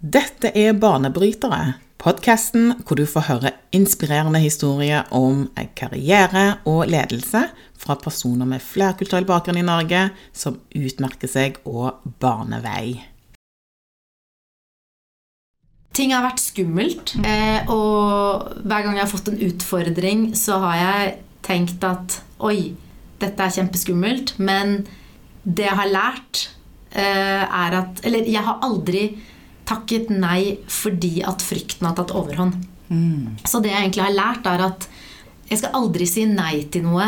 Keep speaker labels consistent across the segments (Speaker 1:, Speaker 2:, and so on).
Speaker 1: Dette er Banebrytere, podkasten hvor du får høre inspirerende historier om karriere og ledelse fra personer med flerkulturell bakgrunn i Norge som utmerker seg og baner.
Speaker 2: Ting har vært skummelt, eh, og hver gang jeg har fått en utfordring, så har jeg tenkt at oi, dette er kjempeskummelt, men det jeg har lært, eh, er at Eller jeg har aldri takket nei fordi at frykten har tatt overhånd. Mm. Så det jeg egentlig har lært, er at jeg skal aldri si nei til noe.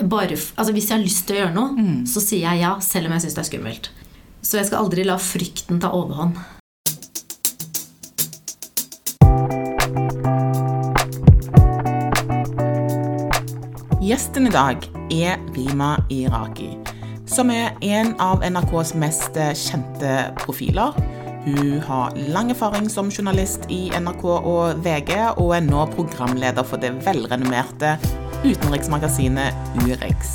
Speaker 2: Bare, altså hvis jeg har lyst til å gjøre noe, mm. så sier jeg ja, selv om jeg syns det er skummelt. Så jeg skal aldri la frykten ta overhånd.
Speaker 1: Gjesten i dag er Rima Iraki, som er en av NRKs mest kjente profiler. Hun har lang erfaring som journalist i NRK og VG, og er nå programleder for det velrenommerte utenriksmagasinet Urix.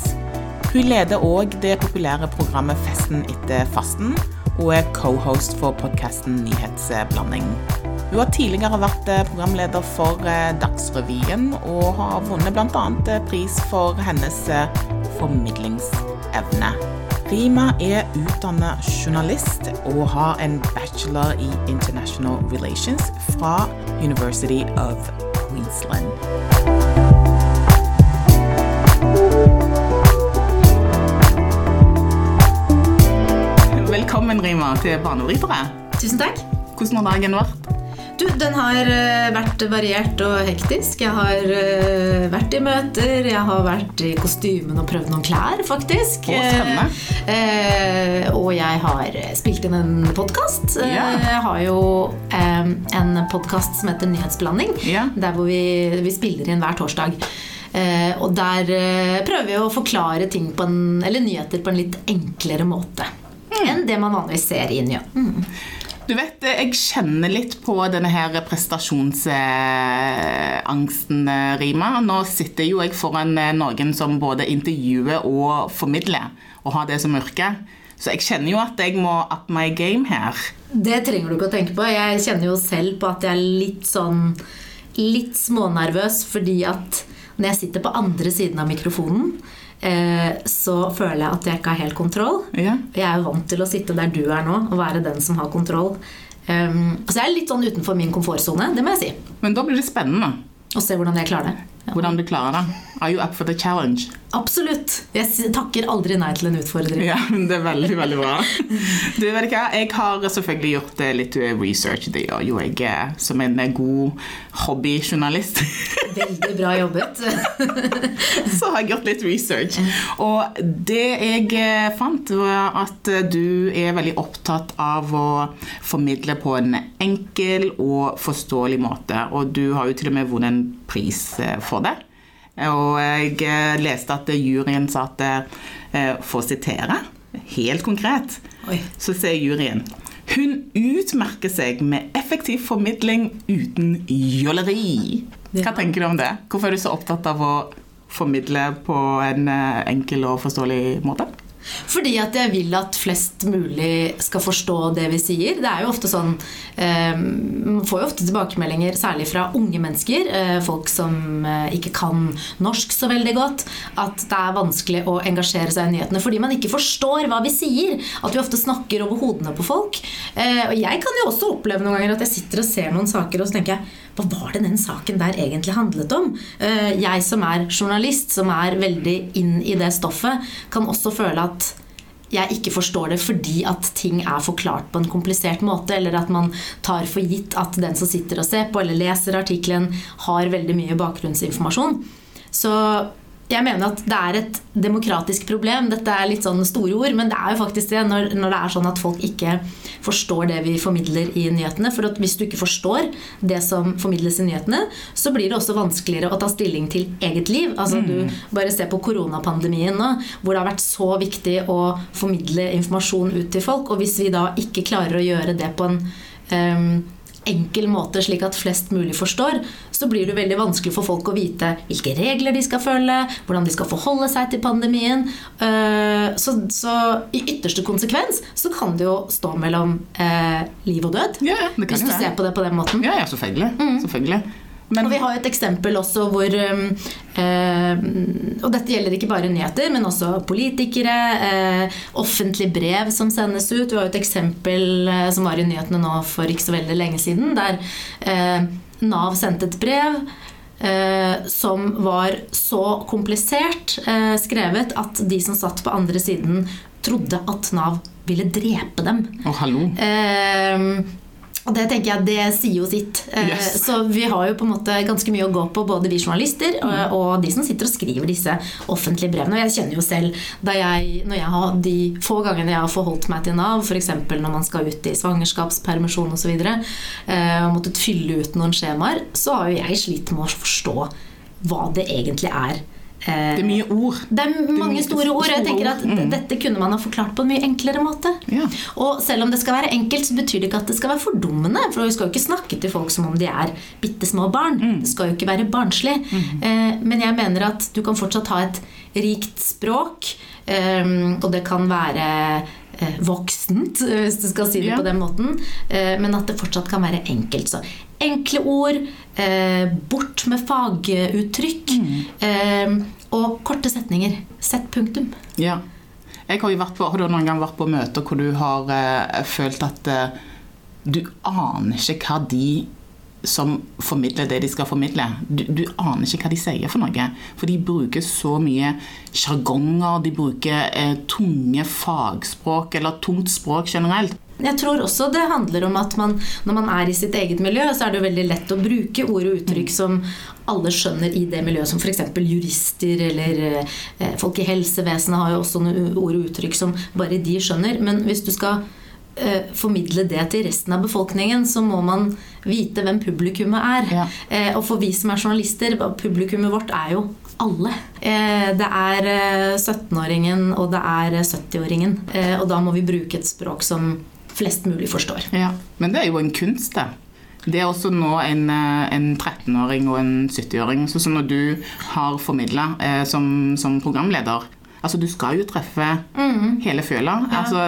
Speaker 1: Hun leder òg det populære programmet Festen etter fasten, og er cohost for podkasten Nyhetsblanding. Hun har tidligere vært programleder for Dagsrevyen, og har vunnet bl.a. pris for hennes formidlingsevne. Rima er utdannet journalist og har en bachelor i International Relations fra University of Queensland. Velkommen, Rima, til Barnevridere.
Speaker 2: Tusen takk.
Speaker 1: Hvordan har dagen vært?
Speaker 2: Du, den har eh, vært variert og hektisk. Jeg har uh, vært i møter, jeg har vært i kostymen og prøvd noen klær, faktisk.
Speaker 1: Å.
Speaker 2: Uh, og jeg har spilt inn en podkast.
Speaker 1: Yeah.
Speaker 2: Jeg har jo eh, en podkast som heter Nyhetsblanding,
Speaker 1: Yeah.
Speaker 2: der hvor vi, vi spiller inn hver torsdag. Eh, og der prøver vi å forklare ting på en, eller nyheter på en litt enklere måte enn det man vanligvis ser i nyhetene. Mm.
Speaker 1: Du vet, Jeg kjenner litt på denne her prestasjonsangsten, Rima. Nå sitter jo jeg foran noen som både intervjuer og formidler, og har det som yrke. Så jeg kjenner jo at jeg må up my game her.
Speaker 2: Det trenger du ikke å tenke på. Jeg kjenner jo selv på at jeg er litt sånn litt smånervøs fordi at når jeg sitter på andre siden av mikrofonen, eh, så føler jeg at jeg ikke har helt kontroll.
Speaker 1: Ja.
Speaker 2: Jeg er jo vant til å sitte der du er nå, og være den som har kontroll. Um, så jeg er litt sånn utenfor min komfortsone, det må jeg si.
Speaker 1: Men da blir det spennende.
Speaker 2: Å se hvordan jeg klarer det.
Speaker 1: Hvordan du klarer det. Are you up for the challenge?
Speaker 2: Absolutt. Jeg takker aldri nei til en utfordring.
Speaker 1: Ja, det er veldig, veldig bra. Du, vet ikke. Jeg har selvfølgelig gjort eh, litt research. Det gjør jo jeg eh, som en eh, god hobbyjournalist.
Speaker 2: Veldig bra jobbet.
Speaker 1: Så har jeg gjort litt research. Og det jeg eh, fant, var at eh, du er veldig opptatt av å formidle på en enkel og forståelig måte. Og du har jo til og med vunnet en pris eh, for det. Og jeg eh, leste at juryen sa at eh, For å sitere helt konkret,
Speaker 2: Oi.
Speaker 1: så sier juryen hun utmerker seg med effektiv formidling uten jåleri. Hva tenker du om det? Hvorfor er du så opptatt av å formidle på en enkel og forståelig måte?
Speaker 2: Fordi at jeg vil at flest mulig skal forstå det vi sier. Det er jo ofte sånn eh, Man får jo ofte tilbakemeldinger, særlig fra unge mennesker, eh, folk som eh, ikke kan norsk så veldig godt, at det er vanskelig å engasjere seg i nyhetene fordi man ikke forstår hva vi sier. At vi ofte snakker over hodene på folk. Og jeg kan jo også oppleve noen ganger at jeg sitter og ser noen saker og så tenker jeg hva var det den saken der egentlig handlet om? Jeg som er journalist, som er veldig inn i det stoffet, kan også føle at jeg ikke forstår det fordi at ting er forklart på en komplisert måte, eller at man tar for gitt at den som sitter og ser på eller leser artikkelen, har veldig mye bakgrunnsinformasjon. Så jeg mener at det er et demokratisk problem. Dette er litt sånn store ord, men det er jo faktisk det når, når det er sånn at folk ikke forstår det vi formidler i nyhetene. For at hvis du ikke forstår det som formidles i nyhetene, så blir det også vanskeligere å ta stilling til eget liv. Altså Du bare ser på koronapandemien nå, hvor det har vært så viktig å formidle informasjon ut til folk. Og hvis vi da ikke klarer å gjøre det på en ehm, enkel måte, slik at flest mulig forstår, så blir det veldig vanskelig for folk å vite hvilke regler de skal følge, hvordan de skal forholde seg til pandemien. Eh, så, så i ytterste konsekvens så kan det jo stå mellom eh, liv og død.
Speaker 1: Ja, ja,
Speaker 2: hvis du ser på det på den måten.
Speaker 1: Ja, ja, selvfølgelig.
Speaker 2: Mm.
Speaker 1: selvfølgelig. Men
Speaker 2: Og vi har et eksempel også hvor um, eh, Og dette gjelder ikke bare nyheter, men også politikere. Eh, offentlige brev som sendes ut. Vi har et eksempel eh, som var i nyhetene nå for ikke så veldig lenge siden, der eh, Nav sendte et brev. Eh, som var så komplisert eh, skrevet at de som satt på andre siden, trodde at Nav ville drepe dem.
Speaker 1: Å, hallo.
Speaker 2: Og det tenker jeg, det sier jo sitt. Eh,
Speaker 1: Yes.
Speaker 2: Så vi har jo på en måte ganske mye å gå på, både vi journalister og, og de som sitter og skriver disse offentlige brevene. Og jeg kjenner jo selv, da jeg, når jeg har, de få gangene jeg har forholdt meg til Nav, f.eks. når man skal ut i svangerskapspermisjon osv., eh, og måttet fylle ut noen skjemaer, så har jo jeg slitt med å forstå hva det egentlig er. Eh,
Speaker 1: Det er mye ord.
Speaker 2: det er mange
Speaker 1: mye
Speaker 2: store ord. Jeg tenker at
Speaker 1: Mm.
Speaker 2: Dette kunne man ha forklart på en mye enklere måte.
Speaker 1: Ja.
Speaker 2: Og selv om det skal være enkelt, så betyr det ikke at det skal være fordummende. For vi skal jo ikke snakke til folk som om de er bitte små barn.
Speaker 1: Mm.
Speaker 2: Det skal jo ikke være barnslig. Eh, men jeg mener at du kan fortsatt ha et rikt språk, eh, og det kan være eh, voksent, hvis du skal si det
Speaker 1: Ja.
Speaker 2: på den måten. Eh, men at det fortsatt kan være enkelt. Så enkle ord, eh, bort med faguttrykk, eh, og korte setninger. Sett punktum.
Speaker 1: Ja. Jeg har, jo vært på, har du noen gang vært på møter hvor du har eh, følt at eh, du aner ikke hva de som formidler det de skal formidle, du, du aner ikke hva de sier for noe. For de bruker så mye sjargonger, de bruker eh, tunge fagspråk, eller tungt språk generelt.
Speaker 2: Jeg tror også det handler om at man, når man er i sitt eget miljø, så er det jo veldig lett å bruke ord og uttrykk som alle skjønner i det miljøet, som f.eks. jurister eller eh, folk i helsevesenet har jo også noen ord og uttrykk som bare de skjønner. Men hvis du skal eh, formidle det til resten av befolkningen, så må man vite hvem publikummet er.
Speaker 1: Ja.
Speaker 2: Eh, og for vi som er journalister, publikummet vårt er jo alle. Eh, det er eh, 17-åringen, og det er eh, 70-åringen. Eh, og da må vi bruke et språk som flest mulig forstår.
Speaker 1: Ja. Men det er jo en kunst, det. Det er også nå en, eh, en 13-åring og en 70-åring. Så, så når du har formidla eh, som, som programleder Altså, du skal jo treffe hele føla. Altså,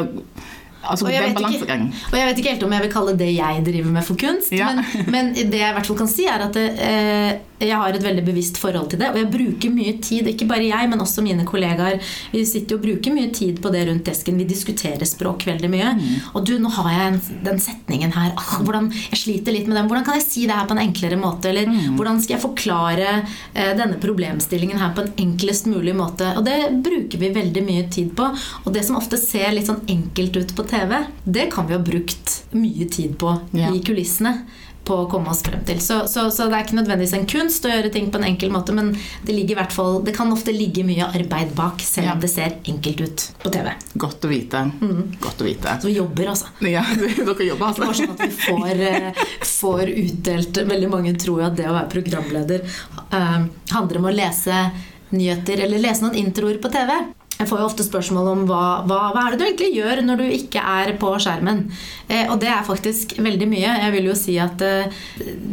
Speaker 1: altså
Speaker 2: Og jeg, ikke, og jeg vet ikke helt om jeg vil kalle det jeg driver med for kunst,
Speaker 1: Ja.
Speaker 2: men, men det jeg i hvert fall kan si, er at det, eh, jeg har et veldig bevisst forhold til det. Og jeg bruker mye tid, ikke bare jeg, men også mine kollegaer. Vi sitter og bruker mye tid på det rundt desken. Vi diskuterer språk veldig mye. Og du, nå har jeg en, den setningen her. Ah, hvordan, jeg sliter litt med den. Hvordan kan jeg si det her på en enklere måte? Eller hvordan skal jeg forklare eh, denne problemstillingen her på en enklest mulig måte? Og det bruker vi veldig mye tid på. Og det som ofte ser litt sånn enkelt ut på TV, det kan vi ha brukt mye tid på
Speaker 1: Ja.
Speaker 2: i kulissene på å komme oss frem til. Så, så, så det er ikke nødvendigvis en kunst å gjøre ting på en enkel måte, men det, i hvert fall, det kan ofte ligge mye arbeid bak, selv
Speaker 1: Ja.
Speaker 2: om det ser enkelt ut på TV.
Speaker 1: Godt å vite. Godt å vite.
Speaker 2: Så vi jobber, altså.
Speaker 1: Ja, dere jobber,
Speaker 2: Det var
Speaker 1: altså.
Speaker 2: sånn at vi får, eh, får utdelt Veldig mange tror jo at det å være programleder uh, handler om å lese nyheter eller lese noen introer på TV. Jeg får jo ofte spørsmål om hva, hva, hva er det du egentlig gjør når du ikke er på skjermen. Eh, og det er faktisk veldig mye. Jeg vil jo si at eh,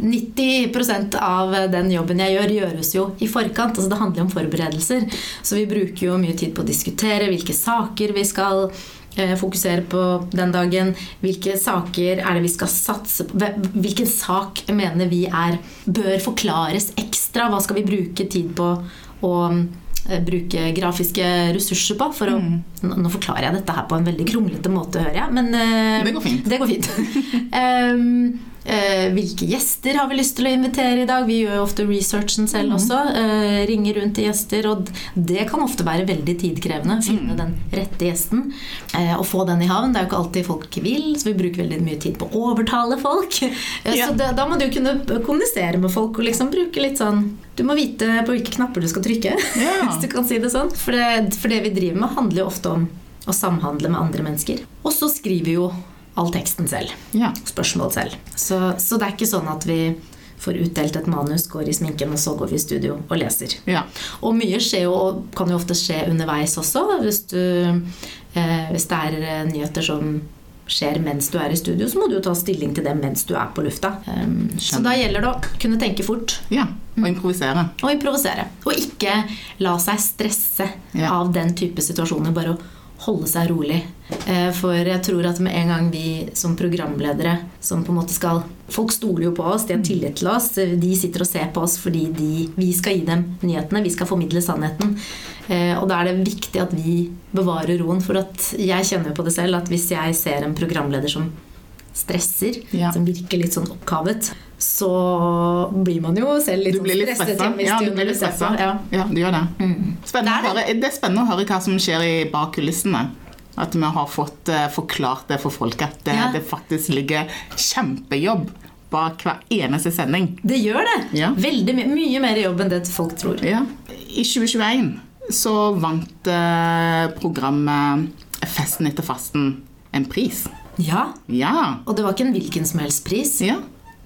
Speaker 2: 90% av den jobben jeg gjør, gjøres jo i forkant. Altså det handler om forberedelser. Så vi bruker jo mye tid på å diskutere hvilke saker vi skal eh, fokusere på den dagen. Hvilke saker er det vi skal satse på? Hvilken sak mener vi er bør forklares ekstra? Hva skal vi bruke tid på eh, bruke grafiske ressurser på? For å, nå, nå forklarer jeg dette her på en veldig kronglete måte, hører jeg. Men eh,
Speaker 1: Det går fint.
Speaker 2: Det går fint. Ehm, eh, hvilke gjester har vi lyst til å invitere i dag? Vi gjør jo ofte researchen selv også. eh, ringer rundt til gjester, og det kan ofte være veldig tidkrevende. Finne den rette gjesten eh, og få den i havn. Det er jo ikke alltid folk vil, så vi bruker veldig mye tid på å overtale folk. Eh,
Speaker 1: Ja.
Speaker 2: Så det, da må du kunne kommunisere med folk og liksom bruke litt sånn Du må vite på hvilke knapper du skal trykke,
Speaker 1: Ja.
Speaker 2: hvis du kan si det sånn. For det, for det vi driver med, handler jo ofte om å samhandle med andre mennesker. Og så skriver vi jo all teksten selv
Speaker 1: Ja.
Speaker 2: spørsmål selv. Så, så det er ikke sånn at vi får utdelt et manus, går i sminken, og så går vi i studio og leser.
Speaker 1: ja.
Speaker 2: Og mye skjer jo, og kan jo ofte skje underveis også. Hvis, du, eh, hvis det er eh, nyheter som skjer mens du er i studio, så må du jo ta stilling til det mens du er på lufta. Um, så da gjelder det å kunne tenke fort.
Speaker 1: Ja, og improvisere.
Speaker 2: Og improvisere. Og ikke la seg stresse
Speaker 1: Ja.
Speaker 2: av den type situasjoner. Bare å holde seg rolig. Eh, For jeg tror at med en gang vi som programledere som på en måte skal Folk stoler jo på oss, de har tillit til oss. De sitter og ser på oss fordi de, vi skal gi dem nyhetene. Vi skal formidle sannheten. Eh, Og da er det viktig at vi bevarer roen. For at jeg kjenner jo på det selv at hvis jeg ser en programleder som stresser,
Speaker 1: Ja.
Speaker 2: som virker litt sånn oppkavet, så blir man jo selv litt,
Speaker 1: Du blir litt
Speaker 2: sånn stresset. hjemme i
Speaker 1: Ja, du blir litt stressa.
Speaker 2: Ja.
Speaker 1: Ja, du gjør det. Mm.
Speaker 2: Det er
Speaker 1: høre, det er spennende å høre hva som skjer i bak kulissene. At vi har fått uh, forklart det for folk, at det,
Speaker 2: Ja.
Speaker 1: det faktisk ligger kjempejobb bak hver eneste sending.
Speaker 2: Det gjør det.
Speaker 1: Ja.
Speaker 2: Veldig my mye mer jobb enn det folk tror.
Speaker 1: Ja. I 2021 så vant uh, programmet Festen etter fasten en pris.
Speaker 2: Ja,
Speaker 1: Ja.
Speaker 2: Og det var ikke en hvilken som helst pris.
Speaker 1: ja.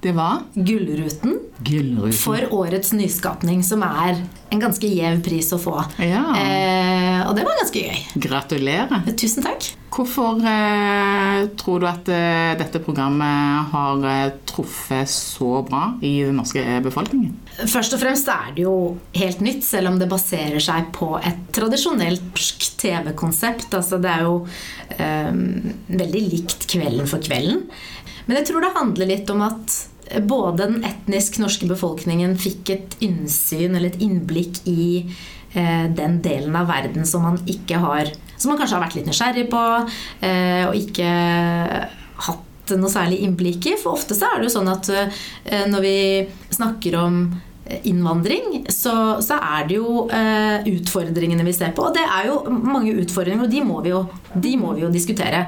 Speaker 1: Det var
Speaker 2: Gullruten
Speaker 1: Gullruten.
Speaker 2: for årets nyskapning, som er en ganske gjev pris å få.
Speaker 1: Ja.
Speaker 2: Eh, og det var ganske gøy.
Speaker 1: Gratulerer.
Speaker 2: Tusen takk.
Speaker 1: Hvorfor eh, tror du at eh, dette programmet har eh, truffet så bra i den norske befolkningen?
Speaker 2: Først og fremst er det jo helt nytt, selv om det baserer seg på et tradisjonelt norsk TV-konsept. Altså det er jo eh, veldig likt Kvelden for kvelden. Men jeg tror det handler litt om at både den etnisk norske befolkningen fikk et innsyn eller et innblikk i eh, den delen av verden som man ikke har Som man kanskje har vært litt nysgjerrig på, eh, og ikke hatt noe særlig innblikk i. For ofte så er det jo sånn at eh, når vi snakker om innvandring, så, så er det jo eh, utfordringene vi ser på. Og det er jo mange utfordringer, og de må vi jo, de må vi jo diskutere.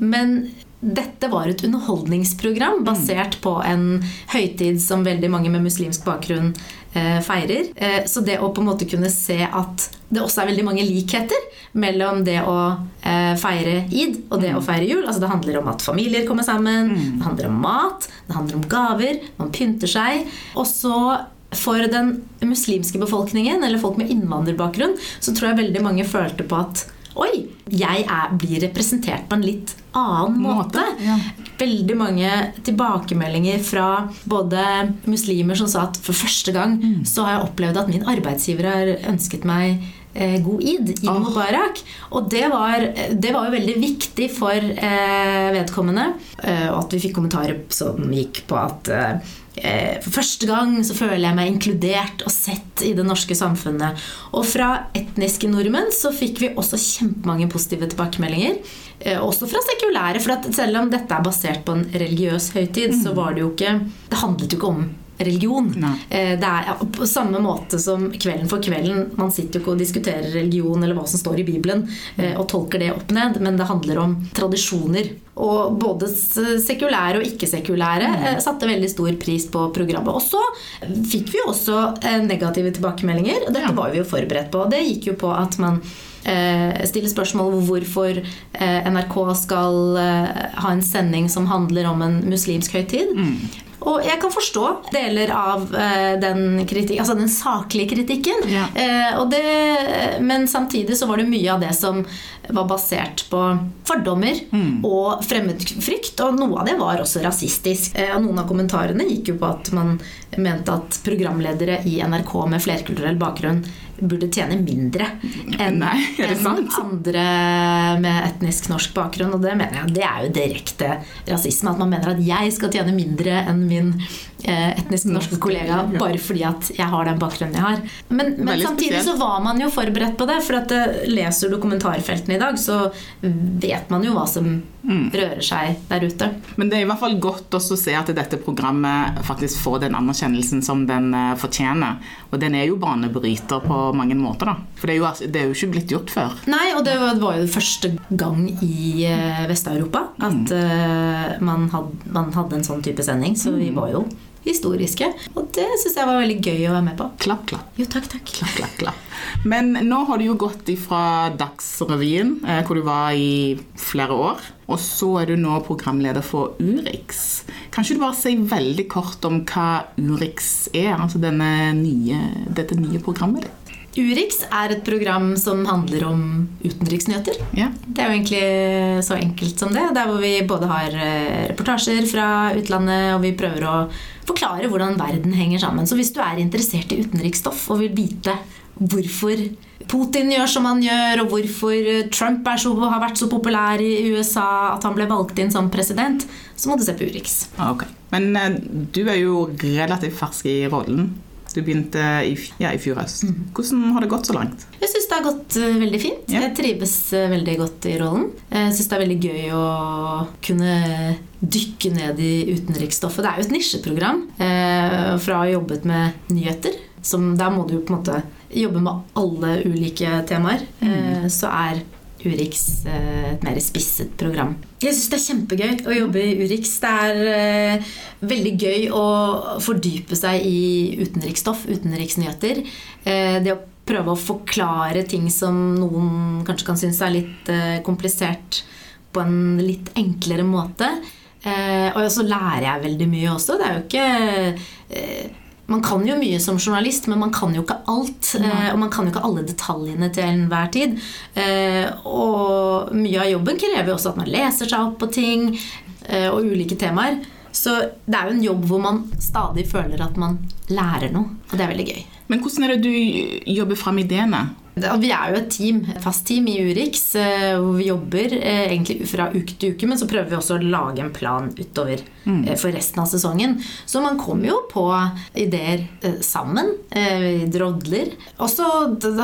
Speaker 2: Men dette var et underholdningsprogram basert på en høytid som veldig mange med muslimsk bakgrunn eh, feirer. Eh, så det å på en måte kunne se at det også er veldig mange likheter mellom det å eh, feire id og det å feire jul. Altså Det handler om at familier kommer sammen, det handler om mat, det handler om gaver, man pynter seg. Og så for den muslimske befolkningen, eller folk med innvandrerbakgrunn, så tror jeg veldig mange følte på at Oi, jeg er, blir representert på en litt annen måte.
Speaker 1: Måte, ja.
Speaker 2: Veldig mange tilbakemeldinger fra både muslimer som sa at for første gang så har jeg opplevd at min arbeidsgiver har ønsket meg eh, god id, id
Speaker 1: oh.
Speaker 2: mubarak. Og det var, det var jo veldig viktig for eh, vedkommende. Eh, og at vi fikk kommentarer som gikk på at eh, for første gang så føler jeg meg inkludert og sett i det norske samfunnet. Og fra etniske nordmenn så fikk vi også kjempemange positive tilbakemeldinger. Eh, Også fra sekulære. For at selv om dette er basert på en religiøs høytid, så var det jo ikke Det handlet jo ikke om religion. Eh, Det er ja, på samme måte som Kvelden for kvelden. Man sitter jo ikke og diskuterer religion eller hva som står i Bibelen, eh, og tolker det opp ned, men det handler om tradisjoner. Og både sekulære og ikke-sekulære eh, satte veldig stor pris på programmet. Og så fikk vi jo også eh, negative tilbakemeldinger, og dette
Speaker 1: Ja.
Speaker 2: var vi jo forberedt på. Det gikk jo på at man eh, stiller spørsmål om hvorfor eh, NRK skal ha en sending som handler om en muslimsk høytid. Og jeg kan forstå deler av eh, den, kritik, altså den saklige kritikken.
Speaker 1: Ja.
Speaker 2: Eh, det, men samtidig så var det mye av det som var basert på fordommer og fremmedfrykt. Og noe av det var også rasistisk. Eh, og noen av kommentarene gikk jo på at man mente at programledere i NRK med flerkulturell bakgrunn burde tjene mindre enn
Speaker 1: sant?
Speaker 2: andre med etnisk norsk bakgrunn. Og det mener jeg det er jo direkte rasisme. At man mener at jeg skal tjene mindre enn min etnisk norske kollega bare fordi at jeg har den bakgrunnen jeg har. Men, men samtidig
Speaker 1: spesielt.
Speaker 2: så var man jo forberedt på det. For at eh, leser du kommentarfeltene i dag, så vet man jo hva som
Speaker 1: Mm.
Speaker 2: rører seg der ute.
Speaker 1: Men det er i hvert fall godt også å se at dette programmet faktisk får den anerkjennelsen som den eh, fortjener. Og den er jo banebryter på mange måter, da. For det er jo, altså- det er jo ikke blitt gjort før.
Speaker 2: Nei, og det var jo første gang i eh, Vest-Europa at mm. man, had, man hadde en sånn type sending. Så vi var jo historiske. Og det syns jeg var veldig gøy å være med på.
Speaker 1: Klapp, klapp.
Speaker 2: Jo, takk, takk.
Speaker 1: Klapp, klapp, klapp. Men nå har du jo gått ifra Dagsrevyen, eh, hvor du var i flere år, og så er du nå programleder for Urix. Kan ikke du bare si veldig kort om hva Urix er, altså nye, dette nye programmet ditt?
Speaker 2: Urix er et program som handler om utenriksnyheter.
Speaker 1: Ja.
Speaker 2: Det er jo egentlig så enkelt som det. Der hvor vi både har eh, reportasjer fra utlandet, og vi prøver å forklare hvordan verden henger sammen. Så hvis du er interessert i utenriksstoff og vil vite hvorfor Putin gjør som han gjør, og hvorfor Trump så, har vært så populær i USA at han ble valgt inn som president, så må du se på Urix.
Speaker 1: Okay. Men eh, du er jo relativt fersk i rollen. Du begynte i, ja, i fjor høst. Hvordan har det gått så langt?
Speaker 2: Jeg syns det har gått eh, veldig fint.
Speaker 1: Ja.
Speaker 2: Jeg trives eh, veldig godt i rollen. Jeg syns det er veldig gøy å kunne dykke ned i utenriksstoffet. Det er jo et nisjeprogram eh, fra å ha jobbet med nyheter. Som der må du på en måte jobbe med alle ulike temaer. Eh, så er Urix eh, et mer spisset program. Jeg syns det er kjempegøy å jobbe i Urix. Det er eh, veldig gøy å fordype seg i utenriksstoff, utenriksnyheter. Eh, det å prøve å forklare ting som noen kanskje kan synes er litt eh, komplisert, på en litt enklere måte. Og så lærer jeg veldig mye også. Det er jo ikke man kan jo mye som journalist, men man kan jo ikke alt. eh, Og man kan jo ikke alle detaljene til enhver tid. Eh, Og mye av jobben krever jo også at man leser seg opp på ting eh, og ulike temaer. Så det er jo en jobb hvor man stadig føler at man lærer noe. Og det er veldig gøy.
Speaker 1: Men hvordan er det du jobber fram ideene?
Speaker 2: Vi er jo et team, et fast team i Urix, eh, hvor vi jobber eh, egentlig fra uke til uke, men så prøver vi også å lage en plan utover eh, for resten av sesongen. Så man kommer jo på ideer sammen. Vi drodler. Og så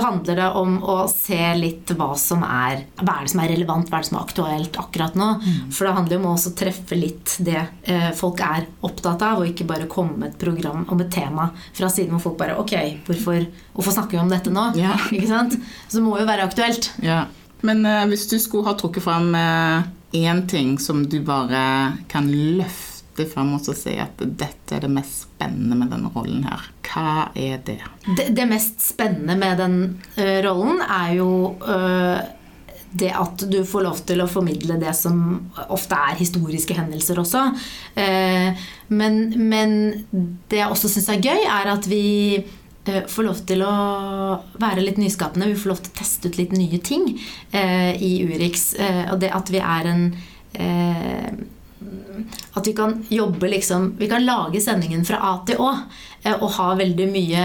Speaker 2: handler det om å se litt hva som er Hva er det som er relevant, hva er det som er aktuelt akkurat nå. For det handler jo om å også treffe litt det folk er opptatt av, og ikke bare komme med et program om et tema fra siden hvor folk bare Ok, hvorfor, hvorfor snakker vi om dette nå?
Speaker 1: Ja.
Speaker 2: Ikke sant? Så det må jo være aktuelt.
Speaker 1: Ja. Men uh, hvis du skulle ha trukket fram én ting som du bare kan løfte fram og si at dette er det mest spennende med denne rollen her, hva er det?
Speaker 2: Det, det mest spennende med den uh, rollen er jo eh, det at du får lov til å formidle det som ofte er historiske hendelser også. Eh, men, men det jeg også syns er gøy, er at vi eh, får lov til å være litt nyskapende. Vi får lov til å teste ut litt nye ting eh, i Urix. Eh, og det at vi er en eh, at vi kan jobbe liksom Vi kan lage sendingen fra A til Å eh, og ha veldig mye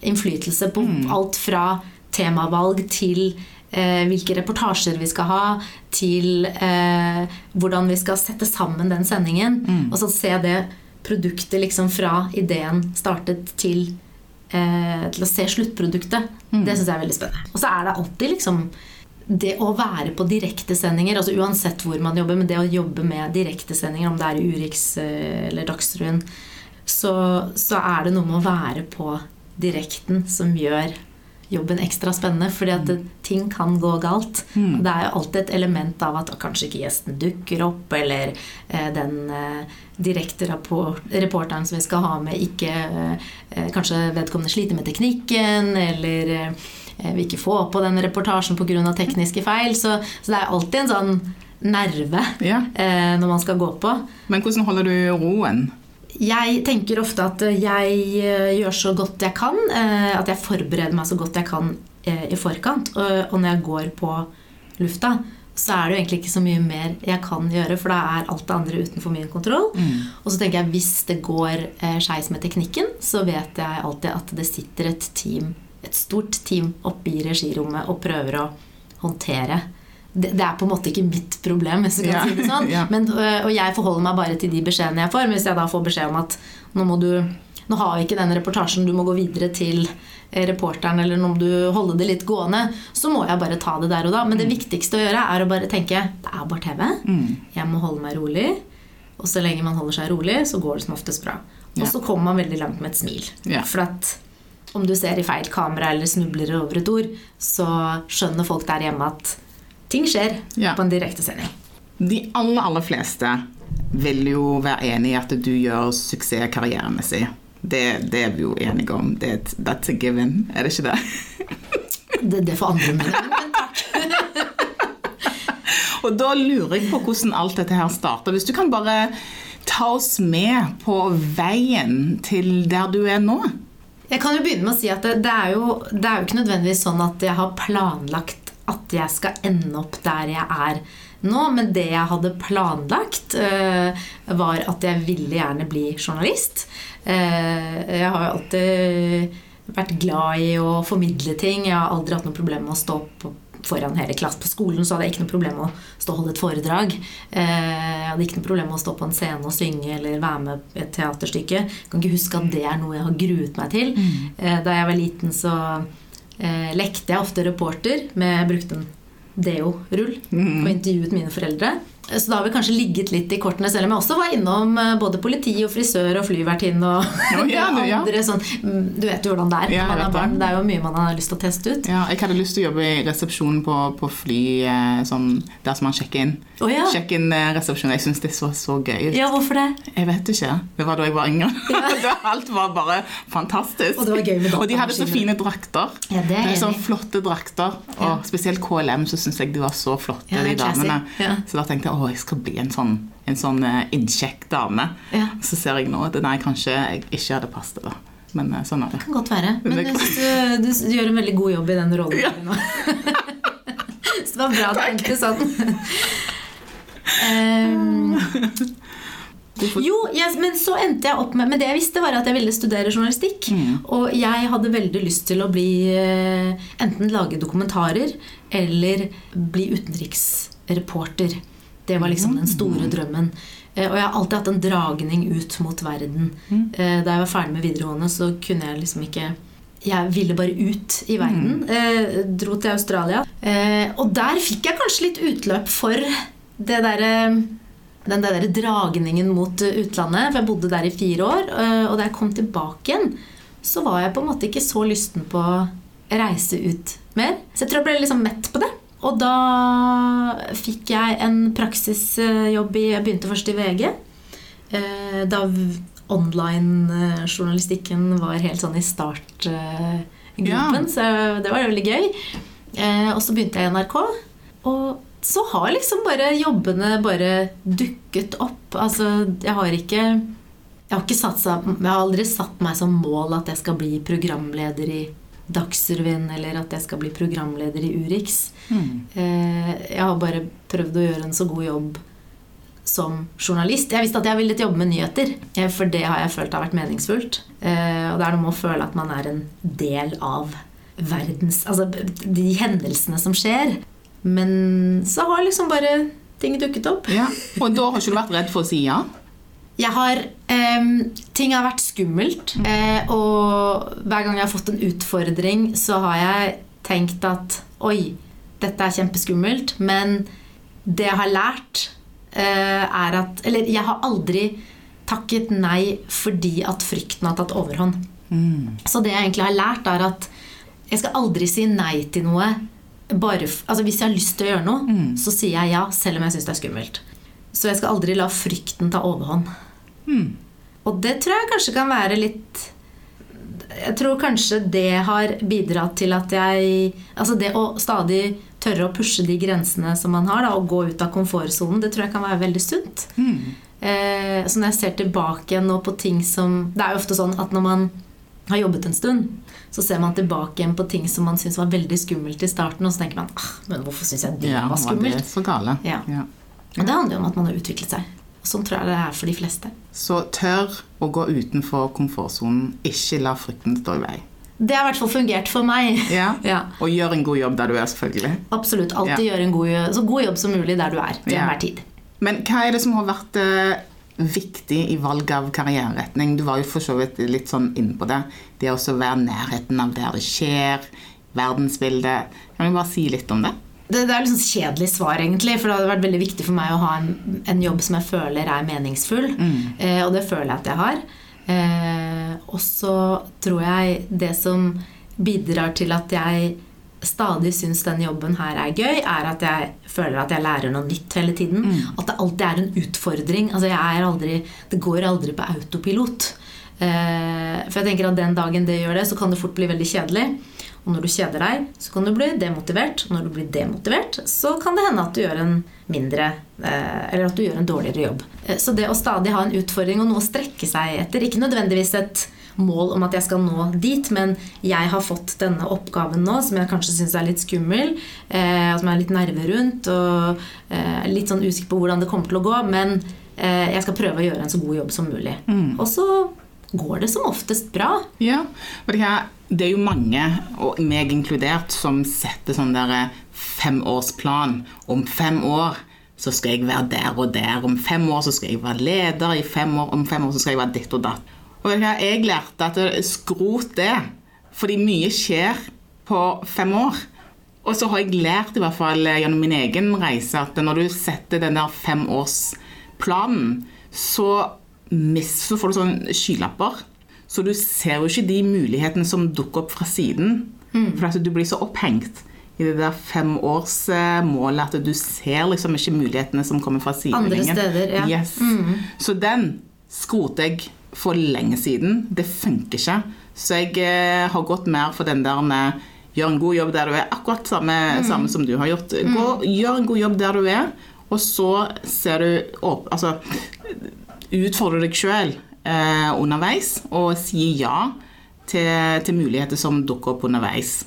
Speaker 2: innflytelse på alt fra temavalg til eh, hvilke reportasjer vi skal ha, til eh, hvordan vi skal sette sammen den sendingen. Og så se det produktet liksom fra ideen startet til eh, til å se sluttproduktet. Det syns jeg er veldig spennende. Og så er det alltid liksom det å være på direktesendinger, altså uansett hvor man jobber, men det å jobbe med direktesendinger, om det er Urix eh, eller Dagsrevyen, så, så er det noe med å være på direkten som gjør jobben ekstra spennende. Fordi at ting kan gå galt. Mm. det er jo alltid et element av at kanskje ikke gjesten dukker opp, eller eh, den eh, direkte rapport, reporteren som vi skal ha med, ikke eh, Kanskje vedkommende sliter med teknikken, eller vi vil ikke få på den reportasjen pga. tekniske feil. Så, så det er alltid en sånn nerve
Speaker 1: Ja.
Speaker 2: eh, når man skal gå på.
Speaker 1: Men hvordan holder du roen?
Speaker 2: Jeg tenker ofte at jeg eh, gjør så godt jeg kan. eh, At jeg forbereder meg så godt jeg kan eh, i forkant. Og når jeg går på lufta, så er det jo egentlig ikke så mye mer jeg kan gjøre, for da er alt det andre utenfor min kontroll. Og så tenker jeg hvis det går eh, skeis med teknikken, så vet jeg alltid at det sitter et team, et stort team oppe i regirommet og prøver å håndtere. Det, det er på en måte ikke mitt problem, hvis du kan
Speaker 1: Ja,
Speaker 2: si det sånn.
Speaker 1: ja.
Speaker 2: Men, øh, og jeg forholder meg bare til de beskjedene jeg får. Men hvis jeg da får beskjed om at nå må du nå har vi ikke den reportasjen, du må gå videre til eh, reporteren, eller om du holder det litt gående, så må jeg bare ta det der og da. Men det
Speaker 1: Mm.
Speaker 2: viktigste å gjøre er å bare tenke det er bare TV. Jeg må holde meg rolig. Og så lenge man holder seg rolig, så går det som oftest bra. Og så kommer man veldig langt med et smil. For at om du ser i feil kamera eller snubler over et ord, så skjønner folk der hjemme at ting skjer
Speaker 1: Ja.
Speaker 2: på en direktesending.
Speaker 1: De aller, aller fleste vil jo være enig i at du gjør suksess karrieremessig. Det, det er vi jo enige om. Det, et- that's a given, er det ikke det?
Speaker 2: Det, det får andre mene. Men takk.
Speaker 1: Og da lurer jeg på hvordan alt dette her starter. Hvis du kan bare ta oss med på veien til der du er nå.
Speaker 2: Jeg kan jo begynne med å si at det, det, er jo, det er jo ikke nødvendigvis sånn at jeg har planlagt at jeg skal ende opp der jeg er nå. Men det jeg hadde planlagt, uh, var at jeg ville gjerne bli journalist. Uh, jeg har jo alltid vært glad i å formidle ting. Jeg har aldri hatt noe problem med å stå på foran hele klassen. På skolen så hadde jeg ikke noe problem med å stå og holde et foredrag. Jeg hadde ikke noe problem med å stå på en scene og synge eller være med i et teaterstykke. Jeg kan ikke huske at det er noe jeg har gruet meg til. Mm. Da jeg var liten, så eh, lekte jeg ofte reporter. Med, jeg brukte en deo-rull mm. og intervjuet mine foreldre. Så da har vi kanskje ligget litt i kortene, selv om jeg også var innom eh, både politi og frisør og flyvertinne og oh, ja, ja. andre sånn mm, Du vet jo hvordan det er. Ja, man har barn. Det er jo mye man har lyst til å teste ut.
Speaker 1: Ja, jeg hadde lyst til å jobbe i resepsjonen på, på fly eh, sånn, der som man sjekker inn. Oh, ja. Sjekk inn eh, resepsjonen. Jeg syns det så så gøy ut.
Speaker 2: Ja, hvorfor det?
Speaker 1: Jeg vet ikke. Det var da jeg var yngre. Alt var bare fantastisk.
Speaker 2: Og det var gøy med
Speaker 1: Og de hadde så fine drakter.
Speaker 2: Ja, det er
Speaker 1: sånn flotte drakter. Og spesielt KLM så syns jeg de var så flotte, de damene. Så da tenkte jeg å, jeg skal bli en sånn, en sånn uh, innkjekk dame. Ja. Så ser jeg nå at nei, kanskje jeg ikke hadde passet det. Men uh, sånn er det.
Speaker 2: Det kan godt være. Men du, du, du, gjør en veldig god jobb i den rollen ja. nå. Så det var bra du tenkte sånn. um, jo, yes, men så endte jeg opp med Men det jeg visste, var at jeg ville studere journalistikk. Mm. Og jeg hadde veldig lyst til å bli enten lage dokumentarer eller bli utenriksreporter. Det var liksom den store mm. drømmen. Eh, og jeg har alltid hatt en dragning ut mot verden. Mm. Eh, da jeg var ferdig med videregående, så kunne jeg liksom ikke jeg ville bare ut i verden. Mm. Eh, dro til Australia. og der fikk jeg kanskje litt utløp for det derre den der dragningen mot utlandet. For jeg bodde der i fire år. Og da jeg kom tilbake igjen, så var jeg på en måte ikke så lysten på å reise ut mer. Så jeg tror jeg ble liksom mett på det. Og da fikk jeg en praksisjobb i Jeg begynte først i VG. Eh, da online-journalistikken var helt sånn i startgruppen. Ja. Så det var veldig gøy. Eh, og så begynte jeg i NRK. Og så har liksom bare jobbene bare dukket opp. Altså, jeg har ikke jeg har, satt, jeg har aldri satt meg som mål at jeg skal bli programleder i Dagsrevyen eller at jeg skal bli programleder i Urix. Mm. Eh, jeg har bare prøvd å gjøre en så god jobb som journalist. Jeg visste at jeg ville jobbe med nyheter, eh, for det har jeg følt har vært meningsfullt. Eh, og det er noe med å føle at man er en del av verdens Altså de hendelsene som skjer. Men så har liksom bare ting dukket opp.
Speaker 1: Ja. Og da har ikke du vært redd for å si ja?
Speaker 2: Jeg har um, Ting har vært skummelt. Eh, og hver gang jeg har fått en utfordring, så har jeg tenkt at oi, dette er kjempeskummelt. Men det jeg har lært, uh, er at Eller jeg har aldri takket nei fordi at frykten har tatt overhånd. Mm. Så det jeg egentlig har lært, er at jeg skal aldri si nei til noe. Bare, altså hvis jeg har lyst til å gjøre noe, mm. så sier jeg ja, selv om jeg syns det er skummelt. Så jeg skal aldri la frykten ta overhånd. Mm. Og det tror jeg kanskje kan være litt Jeg tror kanskje det har bidratt til at jeg Altså det å stadig tørre å pushe de grensene som man har, da, og gå ut av komfortsonen, det tror jeg kan være veldig sunt. Mm. Eh, så når jeg ser tilbake nå på ting som Det er jo ofte sånn at når man har jobbet en stund, så ser man tilbake igjen på ting som man syntes var veldig skummelt i starten, og så tenker man ah, men hvorfor syns jeg det
Speaker 1: ja,
Speaker 2: var skummelt?
Speaker 1: Var det så gale?
Speaker 2: Ja. Ja. Og det handler jo om at man har utviklet seg. Sånn tror jeg det er for de fleste.
Speaker 1: Så tør å gå utenfor komfortsonen. Ikke la frykten stå i vei.
Speaker 2: Det har i hvert fall fungert for meg.
Speaker 1: Ja. ja. Og gjør en god jobb der du er, selvfølgelig.
Speaker 2: Absolutt. Alltid ja. gjør en god, så god jobb som mulig der du er til ja. enhver tid.
Speaker 1: Men hva er det som har vært uh, viktig i valg av karriereretning? Du var jo for så vidt litt sånn inne på det. Det å være nærheten av der det skjer, verdensbildet. Kan du bare si litt om det?
Speaker 2: Det, det er sånn kjedelig svar, egentlig. For det hadde vært veldig viktig for meg å ha en, en jobb som jeg føler er meningsfull. Mm. Eh, og det føler jeg at jeg har. Eh, og så tror jeg det som bidrar til at jeg stadig syns denne jobben her er gøy, er at jeg føler at jeg lærer noe nytt hele tiden. Mm. At det alltid er en utfordring. Altså jeg er aldri, det går aldri på autopilot. Eh, for jeg tenker at den dagen det gjør det, så kan det fort bli veldig kjedelig. Og når du kjeder deg, så kan du bli demotivert. Og når du blir demotivert, så kan det hende at du gjør en mindre eh, Eller at du gjør en dårligere jobb. Eh, så det å stadig ha en utfordring og noe å strekke seg etter, ikke nødvendigvis et mål om at jeg skal nå dit, men jeg har fått denne oppgaven nå som jeg kanskje syns er litt skummel, eh, som jeg er litt nerve rundt, og eh, litt sånn usikker på hvordan det kommer til å gå, men eh, jeg skal prøve å gjøre en så god jobb som mulig. Og så går det som oftest bra.
Speaker 1: Ja, for det er, jo mange, og meg inkludert, som setter sånn der eh, femårsplan. Om fem år så skal jeg være der og der. Om fem år så skal jeg være leder. I fem år, om fem år så skal jeg være ditt og datt. Og jeg lærte at det- skrot det, fordi mye skjer på fem år. Og så har jeg lært i hvert fall eh, gjennom min egen reise at når du setter den der femårsplanen, så, mis, så får du sånn skylapper. Så du ser jo ikke de mulighetene som dukker opp fra siden. For at du blir så opphengt i det der femårsmålet at du ser liksom ikke mulighetene som kommer fra sidelinjen.
Speaker 2: Andre steder, ja.
Speaker 1: Yes. Så den skroter jeg for lenge siden. Det funker ikke. Så jeg eh, har gått mer for den der med gjør en god jobb der du er. Akkurat samme, samme som du har gjort. Gå, gjør en god jobb der du er, og så ser du opp Altså utfordre deg sjøl eh, underveis, og si ja til, til muligheter som dukker opp underveis.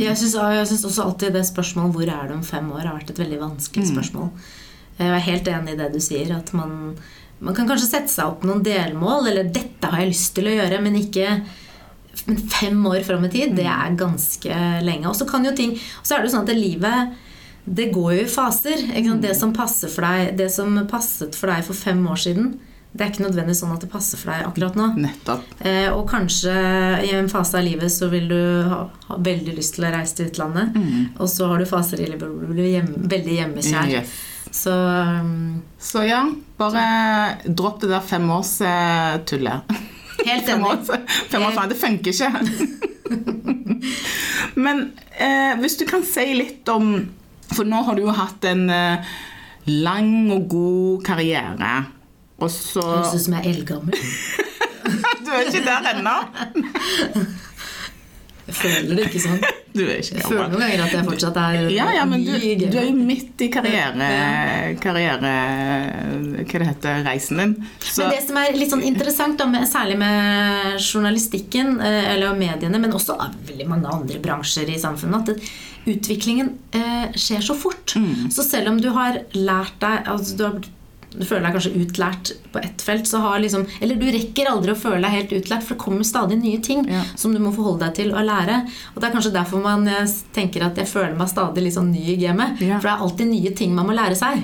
Speaker 2: Jeg syns også alltid det spørsmålet 'hvor er du om fem år?' har vært et veldig vanskelig spørsmål. Jeg er helt enig i det du sier, at man, man kan kanskje sette seg opp noen delmål, eller 'dette har jeg lyst til å gjøre', men ikke men fem år fram i tid, det er ganske lenge. Og så kan jo ting Og så er det jo sånn at livet det går jo i faser. Det som passer for deg Det som passet for deg for fem år siden, det er ikke nødvendigvis sånn at det passer for deg akkurat nå.
Speaker 1: Nettopp.
Speaker 2: Eh, og kanskje i en fase av livet så vil du ha, ha veldig lyst til å reise til utlandet. Og så har du faser i livet hvor du blir hjem, veldig hjemmekjær.
Speaker 1: Yes.
Speaker 2: Så um,
Speaker 1: Så ja, bare dropp det der femårstullet.
Speaker 2: helt
Speaker 1: Fem års
Speaker 2: enig.
Speaker 1: fem år faen, det funker ikke. Men eh, hvis du kan si litt om For nå har du jo hatt en eh, lang og god karriere. Og så
Speaker 2: Høres ut som jeg er eldgammel.
Speaker 1: Du er ikke der ennå.
Speaker 2: Jeg føler det ikke sånn.
Speaker 1: Du er ikke gammel.
Speaker 2: Jeg føler noen ganger at jeg fortsatt er
Speaker 1: Ja, ja, men du, du er jo midt i karriere... karriere hva det heter, reisen din. Så,
Speaker 2: Men det som er litt sånn interessant, da, med, særlig med journalistikken eh, eller mediene, men også av veldig mange andre bransjer i samfunnet, at utviklingen eh, skjer så fort. Så selv om du har lært deg altså du, har, du føler deg kanskje utlært på ett felt, så har liksom Eller du rekker aldri å føle deg helt utlært, for det kommer stadig nye ting
Speaker 1: Ja.
Speaker 2: som du må forholde deg til å lære. Og det er kanskje derfor man eh, tenker at jeg føler meg stadig litt sånn ny i gamet.
Speaker 1: Ja.
Speaker 2: For det er alltid nye ting man må lære seg.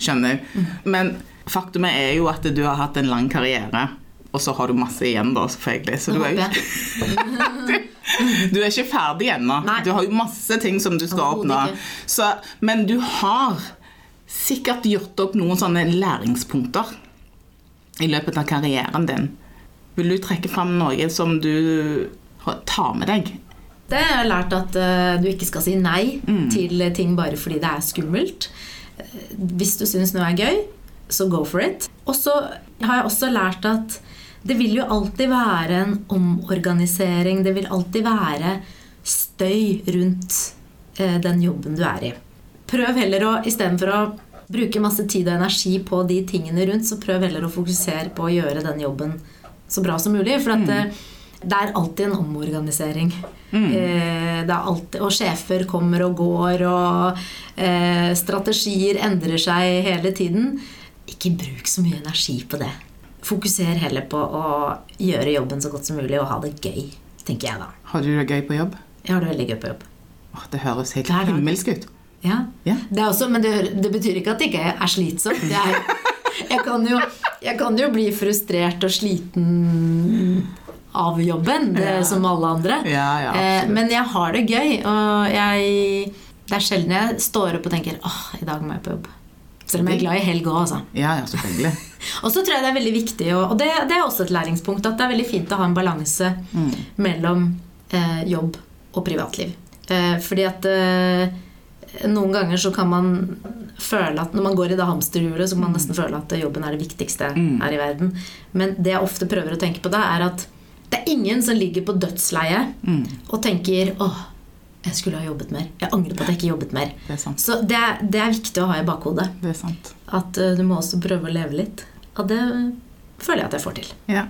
Speaker 1: Skjønner. Men faktumet er jo at du har hatt en lang karriere, og så har du masse igjen, da, selvfølgelig. Så du er, jo, du er ikke ferdig ennå. Du har jo masse ting som du skal oppnå. Så, men du har sikkert gjort opp noen sånne læringspunkter i løpet av karrieren din. Vil du trekke fram noe som du tar med deg?
Speaker 2: Det har jeg lært at eh, du ikke skal si nei til ting bare fordi det er skummelt. Hvis du syns noe er gøy, så go for it. Og så har jeg også lært at det vil jo alltid være en omorganisering. Det vil alltid være støy rundt eh, den jobben du er i. Prøv heller å, istedenfor å bruke masse tid og energi på de tingene rundt, så prøv heller å fokusere på å gjøre den jobben så bra som mulig. For at mm. det er alltid en omorganisering. Eh, det er alltid, og sjefer kommer og går, og eh, strategier endrer seg hele tiden. Ikke bruk så mye energi på det. Fokuser heller på å gjøre jobben så godt som mulig og ha det gøy, tenker jeg da.
Speaker 1: Har du det gøy på jobb?
Speaker 2: Jeg har det veldig gøy på jobb.
Speaker 1: Åh, det høres helt himmelsk ut.
Speaker 2: Ja.
Speaker 1: Ja.
Speaker 2: Det også, men det, det betyr ikke at det ikke er slitsomt. Det er, jeg, kan jo, jeg kan jo bli frustrert og sliten av jobben, det, som alle andre.
Speaker 1: Ja, ja,
Speaker 2: eh, men jeg har det gøy, og jeg, det er sjelden jeg står opp og tenker åh, i dag må jeg på jobb. Selv om jeg er glad i helg òg, altså.
Speaker 1: Ja, ja, selvfølgelig.
Speaker 2: Og så tror jeg det er veldig viktig, og, det, det er også et læringspunkt, at det er veldig fint å ha en balanse mellom eh, jobb og privatliv. Eh, fordi at eh, noen ganger så kan man føle at når man går i det hamsterhjulet, så kan man nesten føle at jobben er det viktigste her i verden. Men det jeg ofte prøver å tenke på da, er at det er ingen som ligger på dødsleiet og tenker åh, jeg skulle ha jobbet mer. Jeg angrer på at jeg ikke jobbet mer.
Speaker 1: Det sant.
Speaker 2: Så det er, det er viktig å ha i bakhodet.
Speaker 1: Det sant.
Speaker 2: At uh, du må også prøve å leve litt. Og det føler jeg at jeg får til.
Speaker 1: Ja.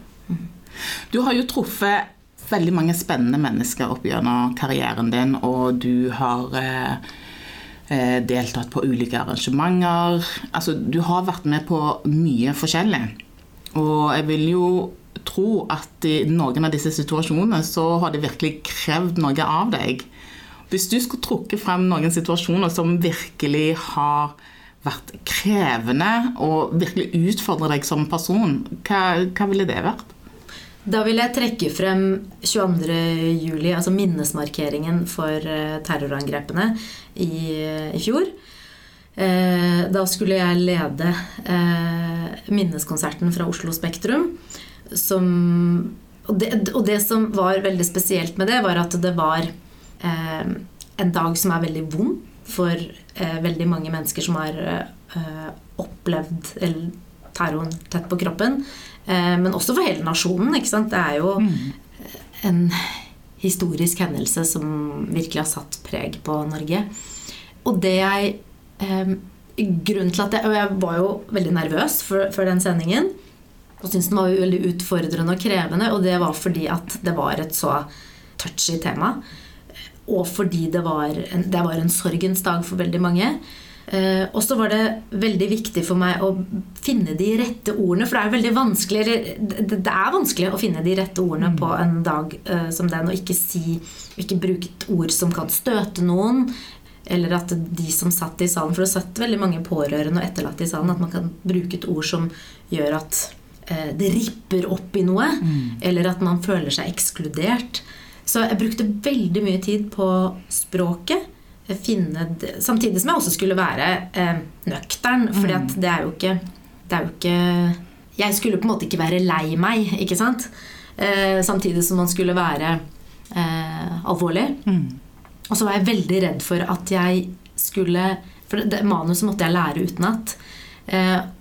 Speaker 1: Du har jo truffet veldig mange spennende mennesker opp gjennom karrieren din, og du har eh, deltatt på ulike arrangementer. Altså, du har vært med på mye forskjellig. Og jeg vil jo tro at i noen av disse situasjonene så har det virkelig krevd noe av deg. Hvis du skulle trukke frem noen situasjoner som virkelig har vært krevende og virkelig utfordre deg som person, hva, hva ville det vært?
Speaker 2: Da vil jeg trekke frem 22.07, altså minnesmarkeringen for eh, terrorangrepene i, eh, i fjor. Eh, da skulle jeg lede minneskonserten fra Oslo Spektrum. Som, og, det, og, det, som var veldig spesielt med det, var at det var en dag som er veldig vond for veldig mange mennesker som har opplevd terroren tett på kroppen. Eh, men også for hele nasjonen. ikke sant? Det er jo mm. en historisk hendelse som virkelig har satt preg på Norge. Og det jeg eh, Grunnen til at jeg Og jeg var jo veldig nervøs for den sendingen. Og syntes den var veldig utfordrende og krevende. Og det var fordi at det var et så touchy tema. Og fordi det var en, det var en sorgens dag for veldig mange. Eh, og så var det veldig viktig for meg å finne de rette ordene. For det er veldig vanskelig det er vanskelig å finne de rette ordene på en dag eh, som den, og ikke si Ikke bruke et ord som kan støte noen. Eller at de som satt i salen For det satt veldig mange pårørende og etterlatte i salen. At man kan bruke et ord som gjør at eh, det ripper opp i noe. Mm. Eller at man føler seg ekskludert. Så jeg brukte veldig mye tid på språket finne Samtidig som jeg også skulle være eh, nøktern. For mm. det er jo ikke Det er jo ikke Jeg skulle på en måte ikke være lei meg, ikke sant? Eh, samtidig som man skulle være eh, alvorlig. Mm. Og så var jeg veldig redd for at jeg skulle For det, manuset måtte jeg lære utenat. Eh,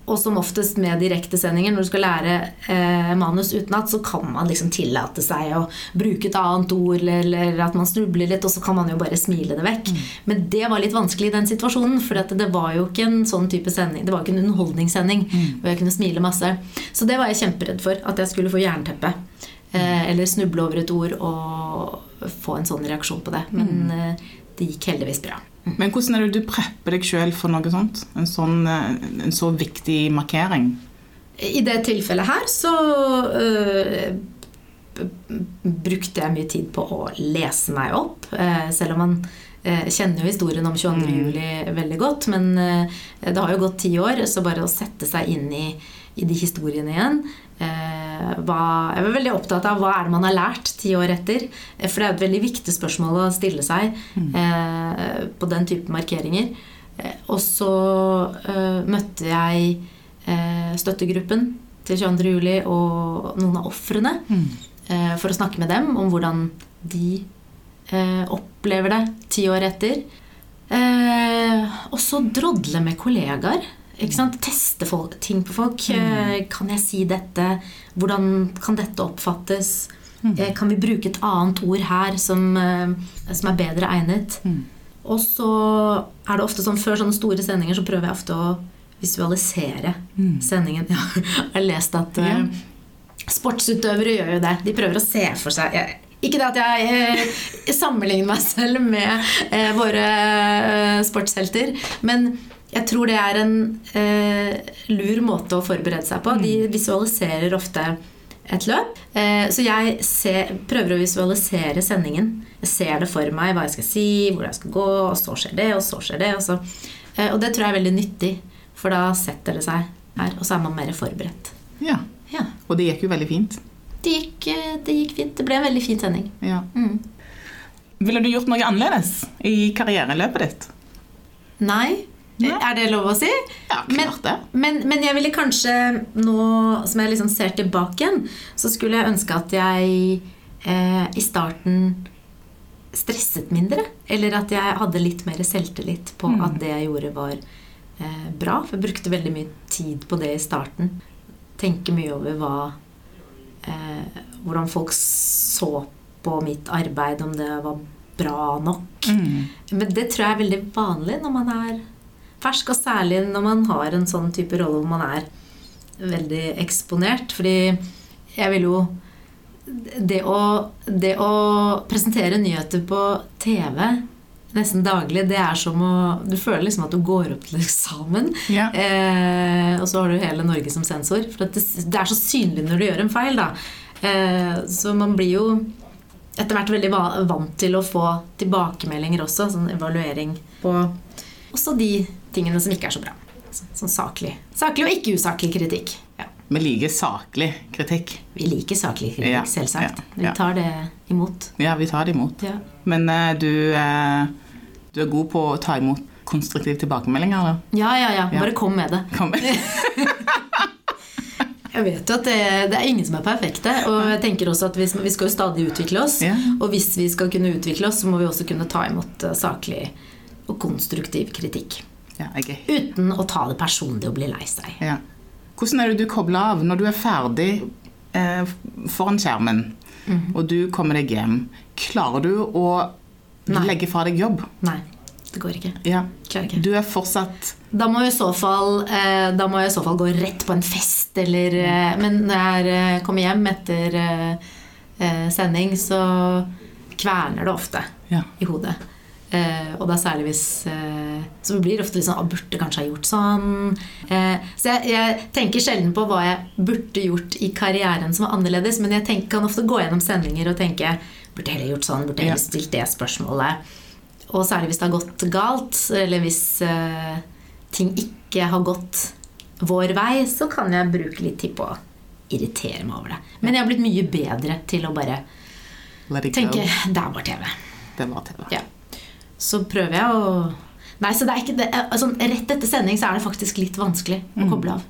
Speaker 2: og som oftest med direktesendinger, når du skal lære eh, manus utenat, så kan man liksom tillate seg å bruke et annet ord, eller at man snubler litt, og så kan man jo bare smile det vekk. Mm. Men det var litt vanskelig i den situasjonen, for det var jo ikke en sånn type sending. Det var ikke en underholdningssending mm. hvor jeg kunne smile masse. Så det var jeg kjemperedd for, at jeg skulle få jernteppe. Eh, eller snuble over et ord og få en sånn reaksjon på det. Men mm. eh, det gikk heldigvis bra.
Speaker 1: Men hvordan er det du prepper deg sjøl for noe sånt? En, sånn, eh, en så viktig markering?
Speaker 2: I det tilfellet her så øh, brukte jeg mye tid på å lese meg opp. Øh, selv om man kjenner jo historien om 22. Mm. juli veldig godt. Men det har jo gått ti år, så bare å sette seg inn i, i de historiene igjen Eh, hva, jeg var veldig opptatt av hva er det man har lært ti år etter. Eh, for det er et veldig viktig spørsmål å stille seg mm. eh, på den type markeringer. Eh, og så eh, møtte jeg eh, støttegruppen til 22. juli og noen av ofrene mm. for å snakke med dem om hvordan de opplever det ti år etter. og så drodle med kollegaer. Teste folk, ting på folk. Mm. Eh, kan jeg si dette? Hvordan kan dette oppfattes? Mm. Eh, kan vi bruke et annet ord her som, eh, som er bedre egnet? Mm. Og så er det ofte sånn før sånne store sendinger så prøver jeg ofte å visualisere mm. sendingen. Jeg har lest at ja. sportsutøvere gjør jo det. De prøver å se for seg jeg, ikke det at jeg eh, sammenligner meg selv med eh, våre eh, sportshelter, men jeg tror det er en eh, lur måte å forberede seg på. De mm. visualiserer ofte et løp. Eh, så jeg ser, prøver å visualisere sendingen. Jeg ser det for meg, hva jeg skal si, hvor jeg skal gå, og så skjer det, og så skjer det. Og, så. Eh, og det tror jeg er veldig nyttig, for da setter det seg her, og så er man mer forberedt.
Speaker 1: Ja. ja. Og det gikk jo veldig fint.
Speaker 2: Det gikk, eh, det gikk fint. Det ble en veldig fin sending. Ja. Mm.
Speaker 1: Ville du gjort noe annerledes i karriereløpet ditt?
Speaker 2: Nei. Ja. Er det lov å si?
Speaker 1: Ja, klart det.
Speaker 2: Men, men, men, jeg ville kanskje nå som jeg liksom ser tilbake igjen, så skulle jeg ønske at jeg eh, i starten stresset mindre. Eller at jeg hadde litt mer selvtillit på mm. at det jeg gjorde, var eh, bra. For jeg brukte veldig mye tid på det i starten. Tenke mye over hva eh, Hvordan folk så på mitt arbeid, om det var bra nok. Mm. Men det tror jeg er veldig vanlig når man er fersk, og særlig når man har en sånn type rolle hvor man er veldig eksponert. Fordi jeg vil jo det å, det å presentere nyheter på TV nesten daglig, det er som å Du føler liksom at du går opp til eksamen,
Speaker 1: Ja.
Speaker 2: eh, og så har du hele Norge som sensor. For at det, det er så synlig når du gjør en feil, da. Eh, så man blir jo etter hvert veldig vant til å få tilbakemeldinger også, sånn evaluering på også de tingene som ikke er så bra. Sånn saklig, saklig og ikke usaklig kritikk. Ja.
Speaker 1: Vi liker saklig kritikk.
Speaker 2: Vi liker saklig kritikk,
Speaker 1: Ja,
Speaker 2: selvsagt.
Speaker 1: ja,
Speaker 2: Vi tar det imot.
Speaker 1: Ja, vi tar det imot. Men uh, du, uh, du er god på å ta imot konstruktiv tilbakemelding, eller?
Speaker 2: ja, ja, ja. Bare kom med det.
Speaker 1: Kom. med.
Speaker 2: Jeg vet jo at det, det er ingen som er perfekte. Og jeg tenker også at vi, vi skal jo stadig utvikle oss. Og hvis vi skal kunne utvikle oss, så må vi også kunne ta imot saklig saklig og konstruktiv kritikk.
Speaker 1: Ja, er
Speaker 2: Uten å ta det personlig og bli lei seg.
Speaker 1: Ja. Hvordan er det du kobler av når du er ferdig eh, foran skjermen,
Speaker 2: Mhm.
Speaker 1: og du kommer deg hjem? Klarer du å
Speaker 2: Nei.
Speaker 1: legge fra deg jobb?
Speaker 2: Nei, det går ikke.
Speaker 1: Ja.
Speaker 2: Ikke.
Speaker 1: Du er fortsatt
Speaker 2: Da må jeg i så fall, eh, i så fall gå rett på en fest, eller eh, Men når jeg eh, kommer hjem etter eh, eh, sending, så kverner det ofte
Speaker 1: Ja.
Speaker 2: i hodet. Eh, og da særlig hvis eh, Så blir ofte litt sånn ah, Burde kanskje ha gjort sånn. Eh, så jeg, jeg tenker sjelden på hva jeg burde gjort i karrieren som var annerledes, men jeg tenker, kan ofte gå gjennom sendinger og tenke Burde heller gjort sånn, burde heller stilt det spørsmålet. Og særlig hvis det har gått galt, eller hvis eh, ting ikke har gått vår vei, så kan jeg bruke litt tid på å irritere meg over det. Men jeg har blitt mye bedre til å bare tenke. Det er bare TV.
Speaker 1: Det var TV.
Speaker 2: Ja. Så prøver jeg å Nei, så det er ikke det, altså, Rett etter sending så er det faktisk litt vanskelig å koble av.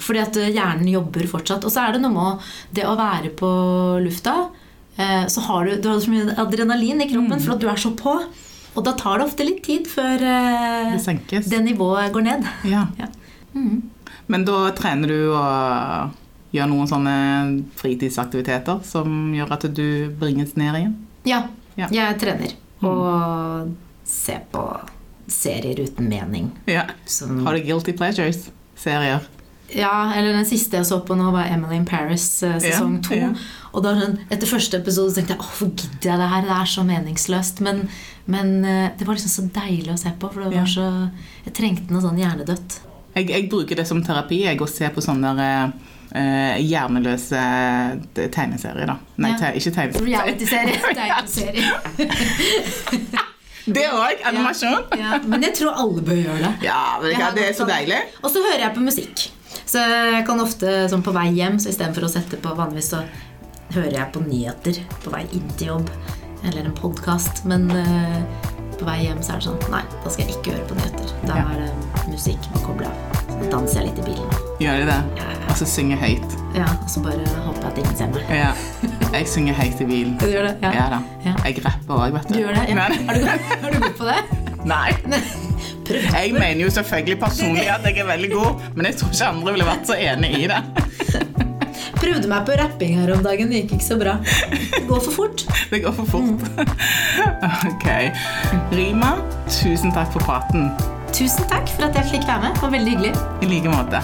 Speaker 2: Fordi at eh, hjernen jobber fortsatt. Og så er det noe med det å være på lufta. Eh, så har du, du har så mye adrenalin i kroppen for at du er så på. Og da tar det ofte litt tid før eh,
Speaker 1: Det
Speaker 2: det nivået går ned.
Speaker 1: Ja.
Speaker 2: Ja.
Speaker 1: Men da trener du og gjør noen sånne fritidsaktiviteter som gjør at du bringes ned igjen?
Speaker 2: Ja,
Speaker 1: Ja.
Speaker 2: jeg trener. Og ser på serier uten mening.
Speaker 1: Ja.
Speaker 2: Som
Speaker 1: Har du guilty pleasures? Serier?
Speaker 2: Ja, eller den siste jeg så på nå, var Emily in Paris eh, sesong to.
Speaker 1: ja.
Speaker 2: Og da etter første episode tenkte jeg åh, hvorfor gidder jeg det her? Det er så meningsløst. Men, men eh, det var liksom så deilig å se på, for det var så Jeg trengte noe sånn hjernedødt.
Speaker 1: Jeg, jeg bruker det som terapi, jeg, å se på sånne der, eh, hjerneløse eh, tegneserier, da. Nei,
Speaker 2: Ja.
Speaker 1: te, ikke tegneserier.
Speaker 2: Reality-serie. Deilig serie.
Speaker 1: Det òg! Animasjon.
Speaker 2: Ja, men jeg tror alle bør gjøre det.
Speaker 1: Ja, men du det er så deilig.
Speaker 2: sånn- Og så hører jeg på musikk. Så jeg kan ofte sånn på vei hjem, så istedenfor å sette på vanligvis, så hører jeg på nyheter på vei inn til jobb. Eller en podkast. Men uh, på vei hjem så er det sånn Nei, da skal jeg ikke høre på nyheter. Da er det musikk å koble av. Danser jeg litt i bilen.
Speaker 1: Gjør de det?
Speaker 2: Ja.
Speaker 1: Og så synger høyt.
Speaker 2: Ja, Og så bare håper jeg at ingen ser meg.
Speaker 1: Ja. Jeg synger høyt i bilen.
Speaker 2: Du gjør det? Ja.
Speaker 1: Ja da. Jeg rapper òg, vet du.
Speaker 2: Du gjør det? Ja. Har, du, har du god på det?
Speaker 1: nei. Jeg mener jo selvfølgelig personlig at jeg er veldig god, men jeg tror ikke andre ville vært så enig i det.
Speaker 2: Prøvde meg på rapping her om dagen. Det gikk ikke så bra. Det går for fort.
Speaker 1: Det går for fort. Ok. Rima, tusen takk for praten.
Speaker 2: Tusen takk for at jeg fikk være med. Det var veldig hyggelig.
Speaker 1: I like måte.